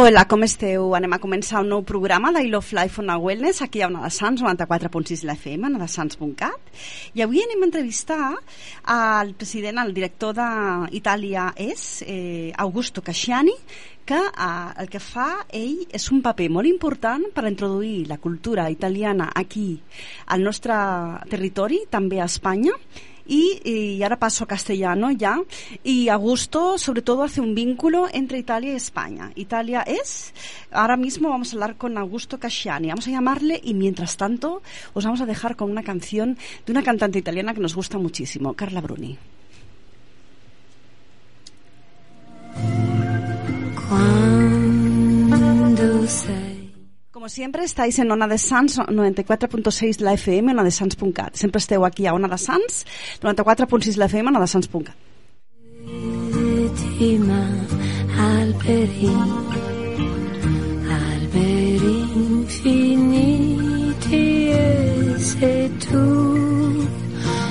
Hola, com esteu? Anem a començar un nou programa d'I Love Life on a Wellness aquí a Ona de Sants, 94.6 de l'FM, onadesans.cat i avui anem a entrevistar al president, al director d'Itàlia és, eh, Augusto Casciani, que eh, el que fa ell és un paper molt important per introduir la cultura italiana aquí al nostre territori, també a Espanya, y, y ahora paso a castellano ya. Y Augusto, sobre todo, hace un vínculo entre Italia y España. Italia es, ahora mismo vamos a hablar con Augusto Casciani, vamos a llamarle y mientras tanto os vamos a dejar con una canción de una cantante italiana que nos gusta muchísimo, Carla Bruni. Quando sei Como siempre, estáis en Ona de Sans 94.6 la FM, Ona de Sans.cat. Sempre esteu aquí a Ona de Sans, 94.6 la FM, Ona de Sans.cat. ma alberi, alberi infiniti e se tu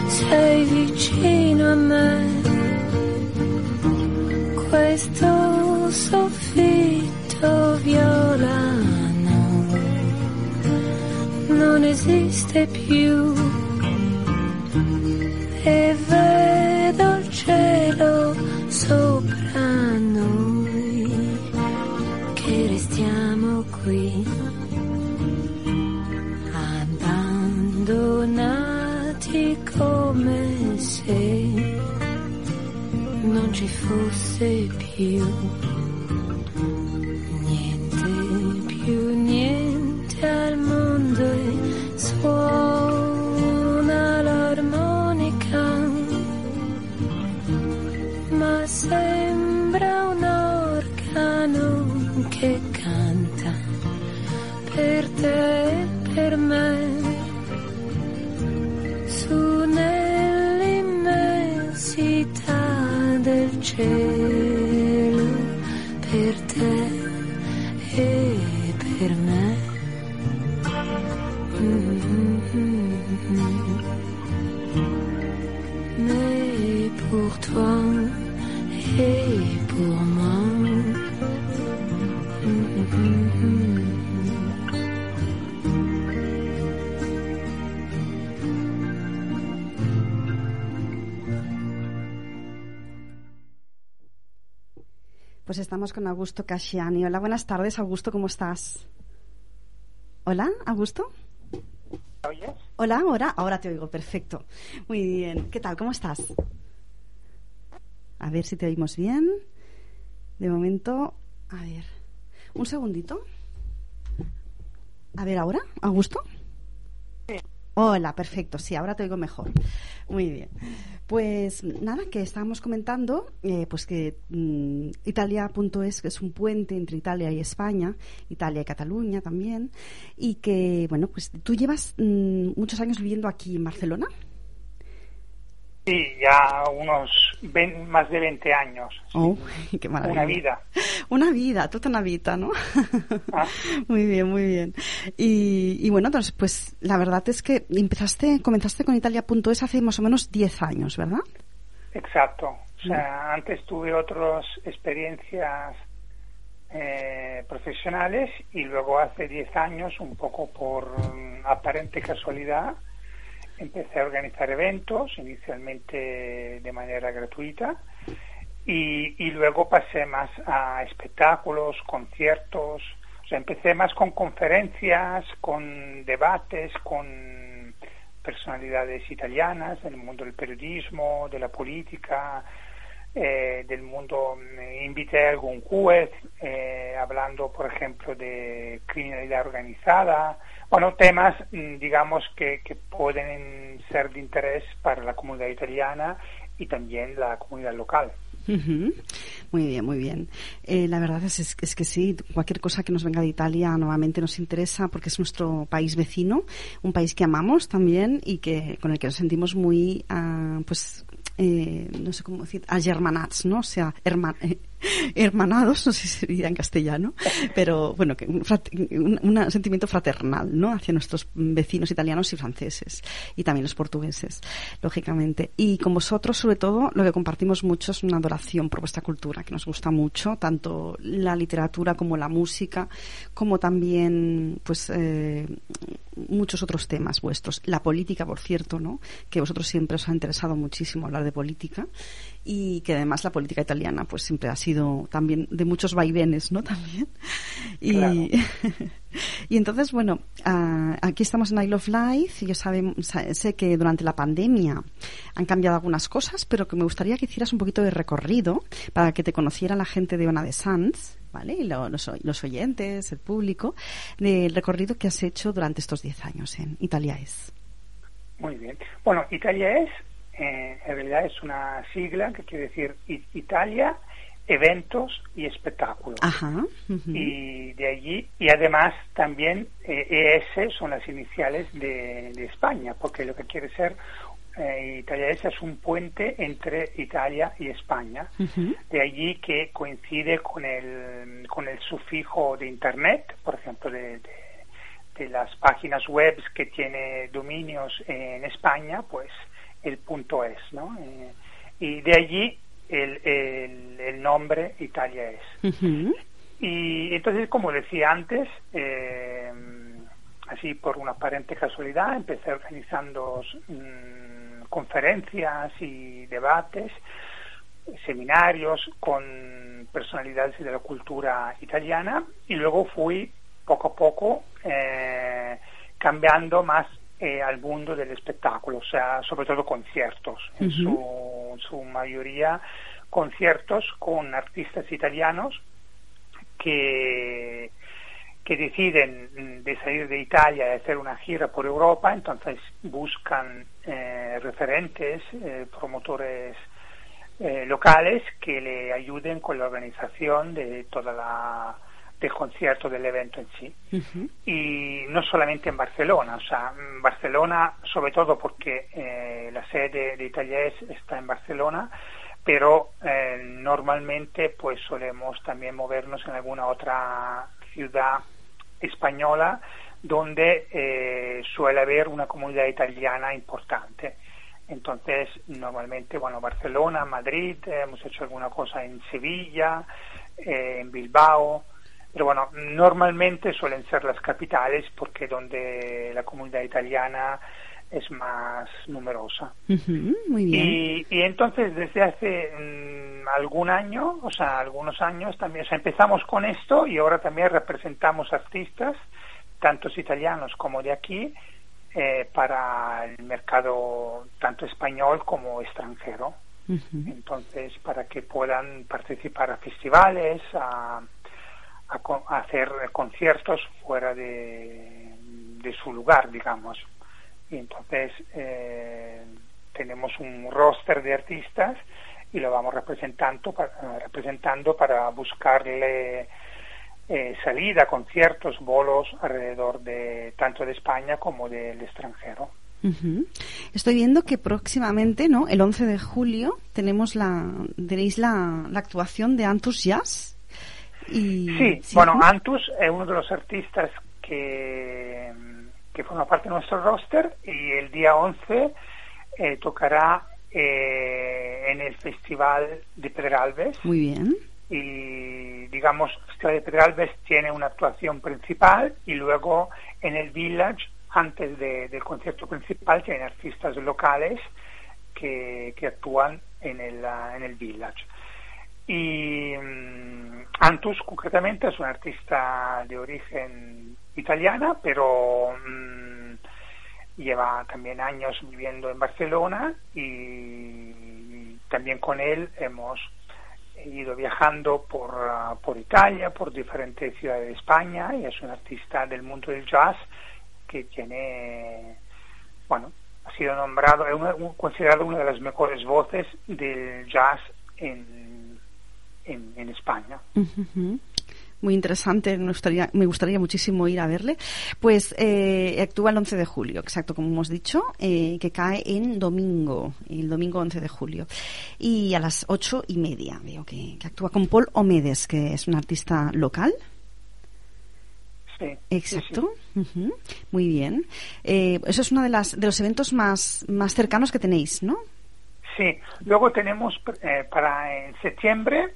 sei vicino a me, questo soffitto violano esiste più. E vedo il cielo sopra noi che restiamo qui abbandonati come se non ci fosse più che canta per te e per me. Su nell'immensità del cielo Pues estamos con Augusto Casciani. Hola, buenas tardes, Augusto, ¿cómo estás? Hola, Augusto. ¿Me oyes? Hola, ahora, ahora te oigo, perfecto. Muy bien. ¿Qué tal? ¿Cómo estás? A ver si te oímos bien. De momento, a ver. Un segundito. A ver, ahora, Augusto. Hola, perfecto, sí, ahora te oigo mejor. Muy bien. Pues nada, que estábamos comentando, eh, pues que mm, Italia.es es un puente entre Italia y España, Italia y Cataluña también, y que, bueno, pues tú llevas mm, muchos años viviendo aquí en Barcelona. Sí, ya unos más de 20 años. sí. Oh, qué maravilla. Una vida. Una vida, toda una vida, ¿no? Ah. muy bien, muy bien. Y, y bueno, entonces, pues la verdad es que empezaste, comenzaste con Italia.es hace más o menos 10 años, ¿verdad? Exacto. O sea, antes tuve otras experiencias eh, profesionales y luego hace 10 años, un poco por mm, aparente casualidad, empecé a organizar eventos, inicialmente de manera gratuita, y, luego pasé más a espectáculos, conciertos, o sea, empecé más con conferencias, con debates, con personalidades italianas del mundo del periodismo, de la política, eh, del mundo. Invité a algún juez eh, hablando, por ejemplo, de criminalidad organizada. Bueno, temas, mm, digamos, que, que pueden ser de interés para la comunidad italiana y también la comunidad local. Muy bien, muy bien. Eh, la verdad es, es, que sí, cualquier cosa que nos venga de Italia nuevamente nos interesa porque es nuestro país vecino, un país que amamos también y que con el que nos sentimos muy, ah, pues, eh, no sé cómo decir, agermanats, ¿no? O sea, herma- eh, hermanados, no sé si sería en castellano, pero bueno, que un, un sentimiento fraternal, ¿no? Hacia nuestros vecinos italianos y franceses y también los portugueses, lógicamente. Y con vosotros, sobre todo, lo que compartimos mucho es una adoración por vuestra cultura, que nos gusta mucho, tanto la literatura como la música, como también, pues, eh, muchos otros temas vuestros. La política, por cierto, ¿no? Que vosotros siempre os ha interesado muchísimo hablar de política y que además la política italiana, pues, siempre ha sido también de muchos vaivenes, ¿no? También. Y, Claro. y entonces, bueno, ah, aquí estamos en I Love Life. Yo sabe- sa- sé que durante la pandemia han cambiado algunas cosas, pero que me gustaría que hicieras un poquito de recorrido para que te conociera la gente de Ona de Sanz, ¿vale? Y lo- los, los oyentes, el público, del recorrido que has hecho durante estos 10 años en Italia es. Muy bien. Bueno, Italia es, eh, en realidad es una sigla que quiere decir Italia, eventos y espectáculos. Ajá. Y de allí, y además también eh, ES son las iniciales de, de España, porque lo que quiere ser eh, Italia es un puente entre Italia y España. De allí que coincide con el, con el sufijo de Internet, por ejemplo, de, de- de las páginas web que tiene dominios en España, pues el punto es, ¿no? Eh, y de allí el, el, el nombre Italia es. Y entonces, como decía antes, eh, así por una aparente casualidad, empecé organizando mm, conferencias y debates, seminarios con personalidades de la cultura italiana y luego fui poco a poco eh, cambiando más eh, al mundo del espectáculo, o sea, sobre todo conciertos, en, su, en su mayoría conciertos con artistas italianos que, que deciden mm, de salir de Italia y hacer una gira por Europa, entonces buscan eh, referentes, eh, promotores eh, locales que le ayuden con la organización de toda la del concierto del evento en sí. Y no solamente en Barcelona, o sea, en Barcelona sobre todo porque eh, la sede de Italia es- está en Barcelona, pero eh, normalmente pues solemos también movernos en alguna otra ciudad española donde eh, suele haber una comunidad italiana importante. Entonces, normalmente, bueno, Barcelona, Madrid, eh, hemos hecho alguna cosa en Sevilla, eh, en Bilbao, pero bueno, normalmente suelen ser las capitales porque donde la comunidad italiana es más numerosa. Ujú, muy bien. Y, y entonces desde hace mm, algún año, o sea, algunos años también, o sea, empezamos con esto y ahora también representamos artistas, tantos italianos como de aquí, eh, para el mercado tanto español como extranjero. Entonces, para que puedan participar a festivales, a, a a hacer conciertos fuera de, de su lugar, digamos. Y entonces eh, tenemos un roster de artistas y lo vamos representando, pa- eh, representando para buscarle eh, salida, conciertos, bolos alrededor de tanto de España como del extranjero. Ujú. Estoy viendo que próximamente, ¿no? El 11 de julio tenemos la tenéis la, la actuación de Antus Jazz. Y, Sí, bueno, Antus es uno de los artistas que, que forma parte de nuestro roster y el día 11 eh, tocará eh, en el Festival de Pedralbes Muy bien. y digamos el Festival de Pedralbes tiene una actuación principal y luego en el Village antes de- del concierto principal tienen artistas locales que, que actúan en el, ah, en el Village. Y mm, Antus concretamente es un artista de origen italiana, pero mm, lleva también años viviendo en Barcelona y también con él hemos ido viajando por, ah, por Italia, por diferentes ciudades de España y es un artista del mundo del jazz que tiene, bueno, ha sido nombrado, es considerado una de las mejores voces del jazz en, en, España. Muy interesante, me gustaría, me gustaría muchísimo ir a verle. Pues eh, actúa el 11 de julio, exacto, como hemos dicho, eh, que cae en domingo, el domingo 11 de julio. Y a las ocho y media veo que, que actúa con Paul Omedes, que es un artista local. Sí, Exacto. Ujú. Muy bien. Eh, eso es uno de, las, de los eventos más, más cercanos que tenéis, ¿no? Sí, luego tenemos eh, para en septiembre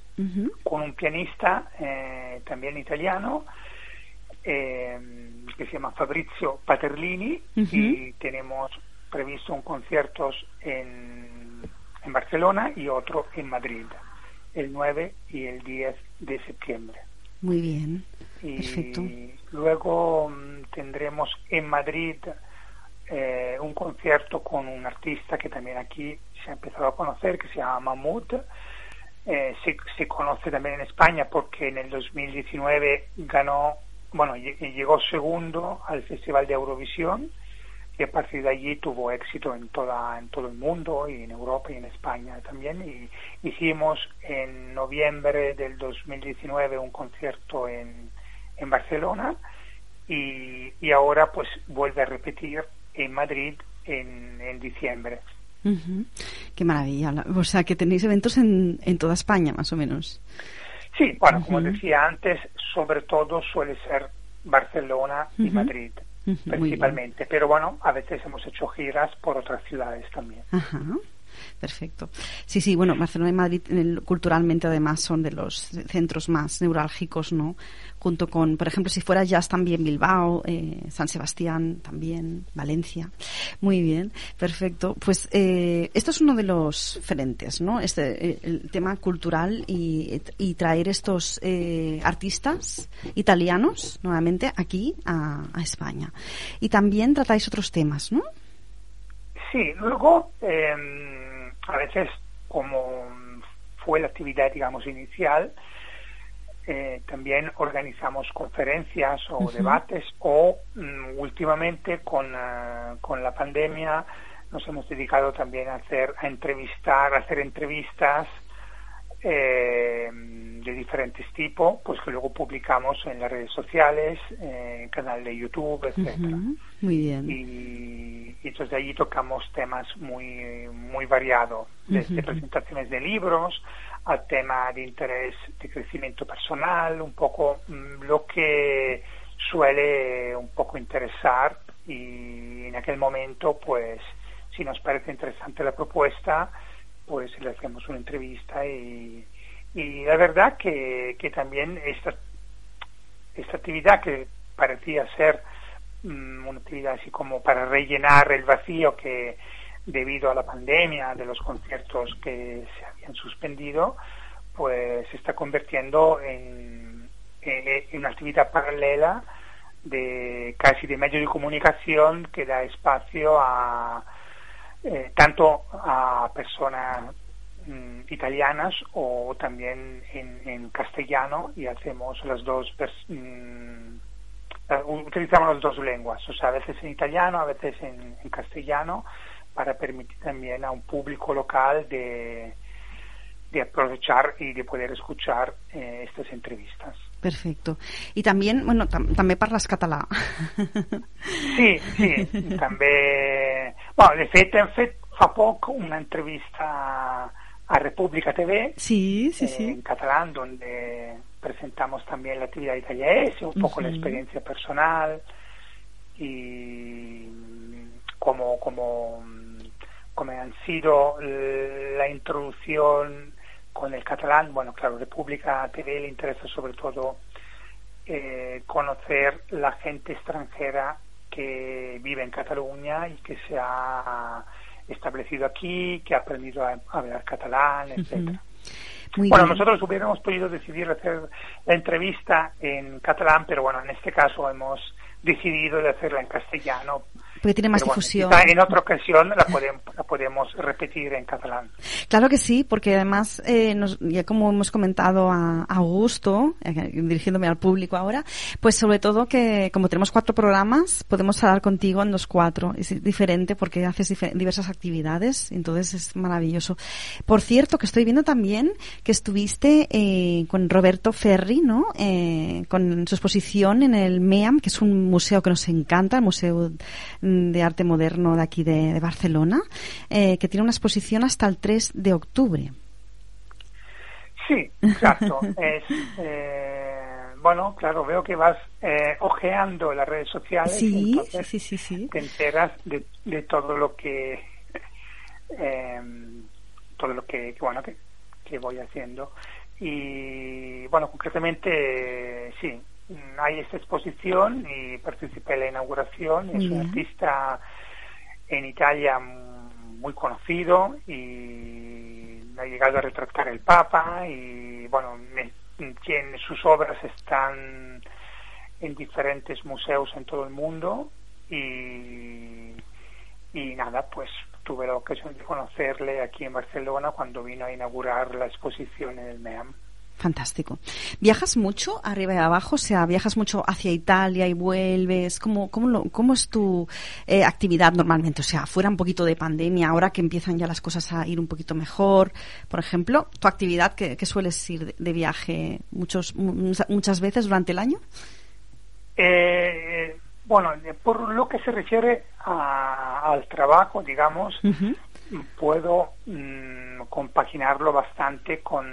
con un pianista eh, también italiano eh, que se llama Fabrizio Paterlini y tenemos previsto un concierto en, en Barcelona y otro en Madrid el 9 y el 10 de septiembre. Muy bien. Y Perfecto. luego mm, tendremos en Madrid eh, un concierto con un artista que también aquí se ha empezado a conocer, que se llama Mahmoud. Eh, se, se conoce también en España porque en el 2019 ganó, bueno, lle- llegó segundo al Festival de Eurovisión y a partir de allí tuvo éxito en toda en todo el mundo y en Europa y en España también y hicimos en noviembre del 2019 un concierto en, en Barcelona y, y ahora pues vuelve a repetir en Madrid en, en diciembre. Qué maravilla. La- O sea, que tenéis eventos en, en toda España, más o menos. sí bueno como decía antes sobre todo suele ser Barcelona y. Madrid principalmente pero bueno a veces hemos hecho giras por otras ciudades también Ajá. Perfecto. Sí, sí, bueno, Barcelona y Madrid el- culturalmente además son de los centros más neurálgicos, ¿no? Junto con, por ejemplo, si fuera jazz también Bilbao, eh, San Sebastián también, Valencia. Muy bien, perfecto. Pues eh, esto es uno de los frentes, ¿no? Este, eh, el tema cultural y, y traer estos eh, artistas italianos nuevamente aquí a, a España. Y también tratáis otros temas, ¿no? Sí, luego eh, a veces como fue la actividad, digamos, inicial, eh, también organizamos conferencias o debates o mm, últimamente con, ah, con la pandemia nos hemos dedicado también a hacer, a entrevistar, a hacer entrevistas eh, de diferentes tipos, pues que luego publicamos en las redes sociales, en canal de YouTube, etcétera Muy bien. y, y entonces de allí tocamos temas muy muy variados, desde presentaciones de libros al tema de interés de crecimiento personal, un poco mm, lo que suele un poco interesar y en aquel momento pues si nos parece interesante la propuesta, pues le hacemos una entrevista y, y la verdad que, que también esta, esta actividad que parecía ser mm, una actividad así como para rellenar el vacío que debido a la pandemia de los conciertos que se habían suspendido, pues se está convirtiendo en, en- en una actividad paralela de casi de medio de comunicación que da espacio a eh, tanto a personas mm, italianas o también en, en castellano y hacemos las dos mm, eh, utilizamos las dos lenguas, o sea, a veces en italiano, a veces en, en castellano, para permitir también a un público local de, de aprovechar y de poder escuchar eh, estas entrevistas. Perfecto. I també, bueno, tam també parles català. Sí, sí, també... Bueno, de fet, hem fet fa poc una entrevista a República TV Sí, sí, eh, sí. en catalán, donde presentamos también la actividad italiana, un poco la experiencia personal y como, como, como han sido la introducción con el catalán, bueno, claro, República TV le interesa sobre todo eh, conocer la gente extranjera que vive en Cataluña y que se ha establecido aquí, que ha aprendido a hablar catalán, etcétera. Bueno, bien. nosotros hubiéramos podido decidir hacer la entrevista en catalán, pero bueno, en este caso hemos decidido de hacerla en castellano. Porque tiene más Pero difusión. en otra ocasión la podemos, la podemos repetir en catalán. Claro que sí, porque además, eh, nos- ya como hemos comentado a a Augusto, eh, dirigiéndome al público ahora, pues sobre todo que como tenemos cuatro programas, podemos hablar contigo en los cuatro. Es diferente porque haces diversas actividades, entonces es maravilloso. Por cierto, que estoy viendo también que estuviste eh, con Roberto Ferri, ¿no? Eh, con su exposición en el MEAM, que es un museo que nos encanta, el Museo de Arte Moderno de aquí de, de Barcelona, eh, que tiene una exposición hasta el 3 de octubre. Sí, exacto. es, eh, bueno, claro, veo que vas eh, ojeando las redes sociales. Sí, entonces sí, sí, sí. te enteras de, de todo lo que eh, todo lo que, bueno que, que voy haciendo y bueno concretamente sí hay esta exposición y participé en la inauguración es un artista en Italia muy conocido y ha llegado a retratar el Papa y bueno me- tiene, sus obras están en diferentes museos en todo el mundo y, y nada, pues tuve la ocasión de conocerle aquí en Barcelona cuando vino a inaugurar la exposición en el MEAM. Fantástico. ¿Viajas mucho arriba y abajo? O sea, ¿viajas mucho hacia Italia y vuelves? ¿Cómo, cómo, lo- cómo es tu eh, actividad normalmente? O sea, fuera un poquito de pandemia, ahora que empiezan ya las cosas a ir un poquito mejor. Por ejemplo, ¿tu actividad que, que sueles ir de, de viaje muchos, mu- muchas veces durante el año? Eh, bueno, por lo que se refiere a- al trabajo, digamos, puedo mm, compaginarlo bastante con,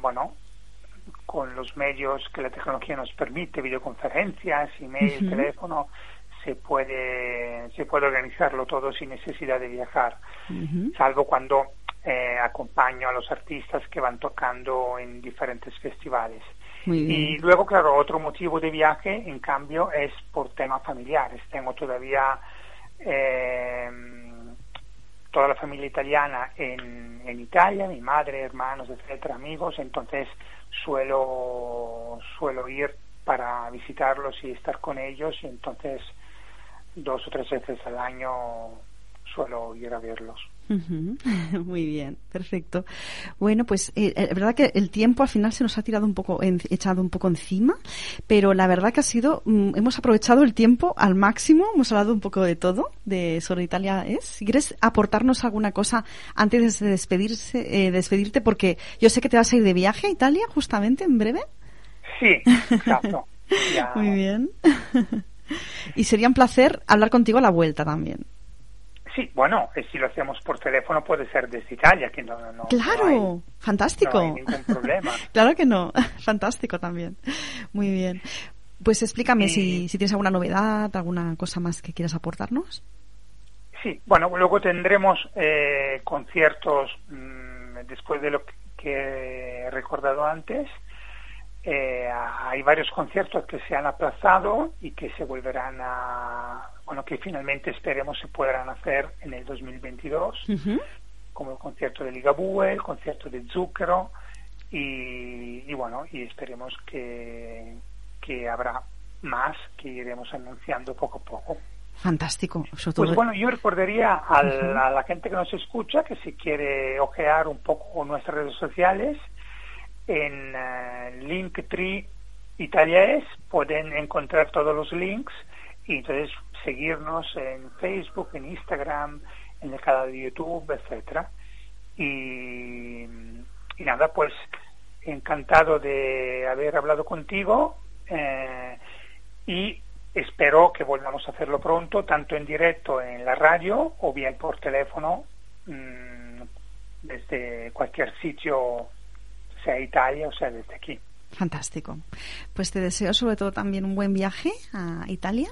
bueno, con los medios que la tecnología nos permite, videoconferencias, email, Ujú. teléfono, se puede, se puede organizarlo todo sin necesidad de viajar, salvo cuando eh, acompaño a los artistas que van tocando en diferentes festivales. Y luego, claro, otro motivo de viaje, en cambio, es por temas familiares. Tengo todavía eh, toda la familia italiana en, en Italia, mi madre, hermanos, etcétera, amigos, entonces suelo, suelo ir para visitarlos y estar con ellos, y entonces dos o tres veces al año suelo ir a verlos. Muy bien, perfecto. Bueno, pues eh, eh, verdad que el tiempo al final se nos ha tirado un poco, en- echado un poco encima, pero la verdad que ha sido, mm, hemos aprovechado el tiempo al máximo, hemos hablado un poco de todo, de sobre Italia es. Si quieres aportarnos alguna cosa antes de despedirse, eh, despedirte, porque yo sé que te vas a ir de viaje a Italia justamente en breve. Sí, exacto. Ya- Muy bien. y sería un placer hablar contigo a la vuelta también. Sí, bueno, eh, si lo hacemos por teléfono puede ser desde Italia, que no, no, no Claro, hay- fantástico. no hay ningún problema. claro que no, fantástico también. Muy bien. Pues explícame Y- si, si tienes alguna novedad, alguna cosa más que quieras aportarnos. sí, bueno, luego tendremos eh, conciertos mm, después de lo que he recordado antes. Eh, hay varios conciertos que se han aplazado y que se volverán a, bueno, que finalmente esperemos se podrán hacer en el 2022, Ujú. como el concierto de Ligabue, el concierto de Zucchero y, y bueno, y esperemos que, que habrá más que iremos anunciando poco a poco. Fantástico. Sobre todo- Pues bueno, yo recordaría a la gente que nos escucha que si quiere ojear un poco nuestras redes sociales, en eh, Linktree Italia es, pueden encontrar todos los links y entonces seguirnos en Facebook, en Instagram, en el canal de YouTube, etcétera. Y, nada, pues encantado de haber hablado contigo eh, y espero que volvamos a hacerlo pronto, tanto en directo en la radio o bien por teléfono mm, desde cualquier sitio, sea Italia o sea desde aquí. Fantástico. Pues te deseo sobre todo también un buen viaje a Italia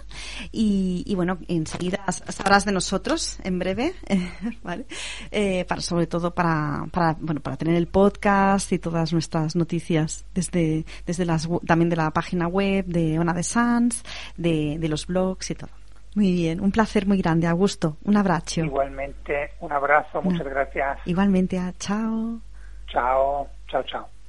y, y bueno, enseguida sabrás de nosotros en breve, ¿vale? Eh, para, sobre todo para, para, bueno, para tener el podcast y todas nuestras noticias desde, desde las, también de la página web de Ona de Sans, de, de los blogs y todo. Muy bien, un placer muy grande, Augusto. Un abrazo. Igualmente, un abrazo, muchas gracias. Igualmente, ah, chao. Chao, chao, chao.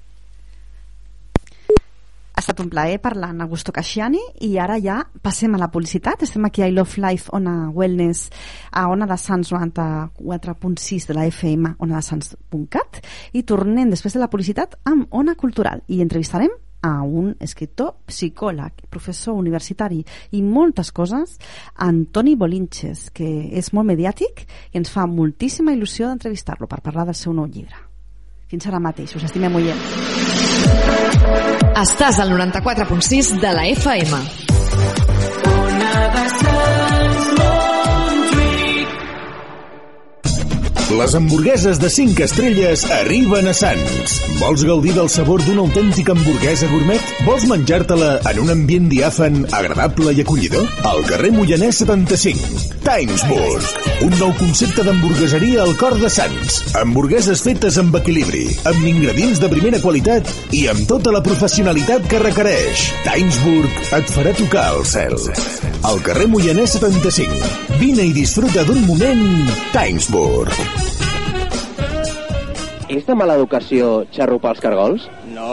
Estat un plaer parlar amb Augusto Casciani i ara ja passem a la publicitat. Estem aquí a I Love Life, Ona Wellness, a Ona de Sants 94.6 de la FM, onadesans.cat i tornem després de la publicitat amb Ona Cultural i entrevistarem a un escriptor, psicòleg, professor universitari i moltes coses, Antoni Bolinches, que és molt mediàtic i ens fa moltíssima il·lusió d'entrevistar-lo per parlar del seu nou llibre. Fins ara mateix, us estimem oient. Estàs al 94.6 de la FM. Les hamburgueses de 5 estrelles arriben a Sants. Vols gaudir del sabor d'una autèntica hamburguesa gourmet? Vols menjar-te-la en un ambient diàfan, agradable i acollidor? Al carrer Moianès 75. Timesburg. Un nou concepte d'hamburgueseria al cor de Sants. Hamburgueses fetes amb equilibri, amb ingredients de primera qualitat i amb tota la professionalitat que requereix. Timesburg et farà tocar el cel. Al carrer Moianès 75. Vine i disfruta d'un moment Timesburg. És mala educació xarrupar els cargols?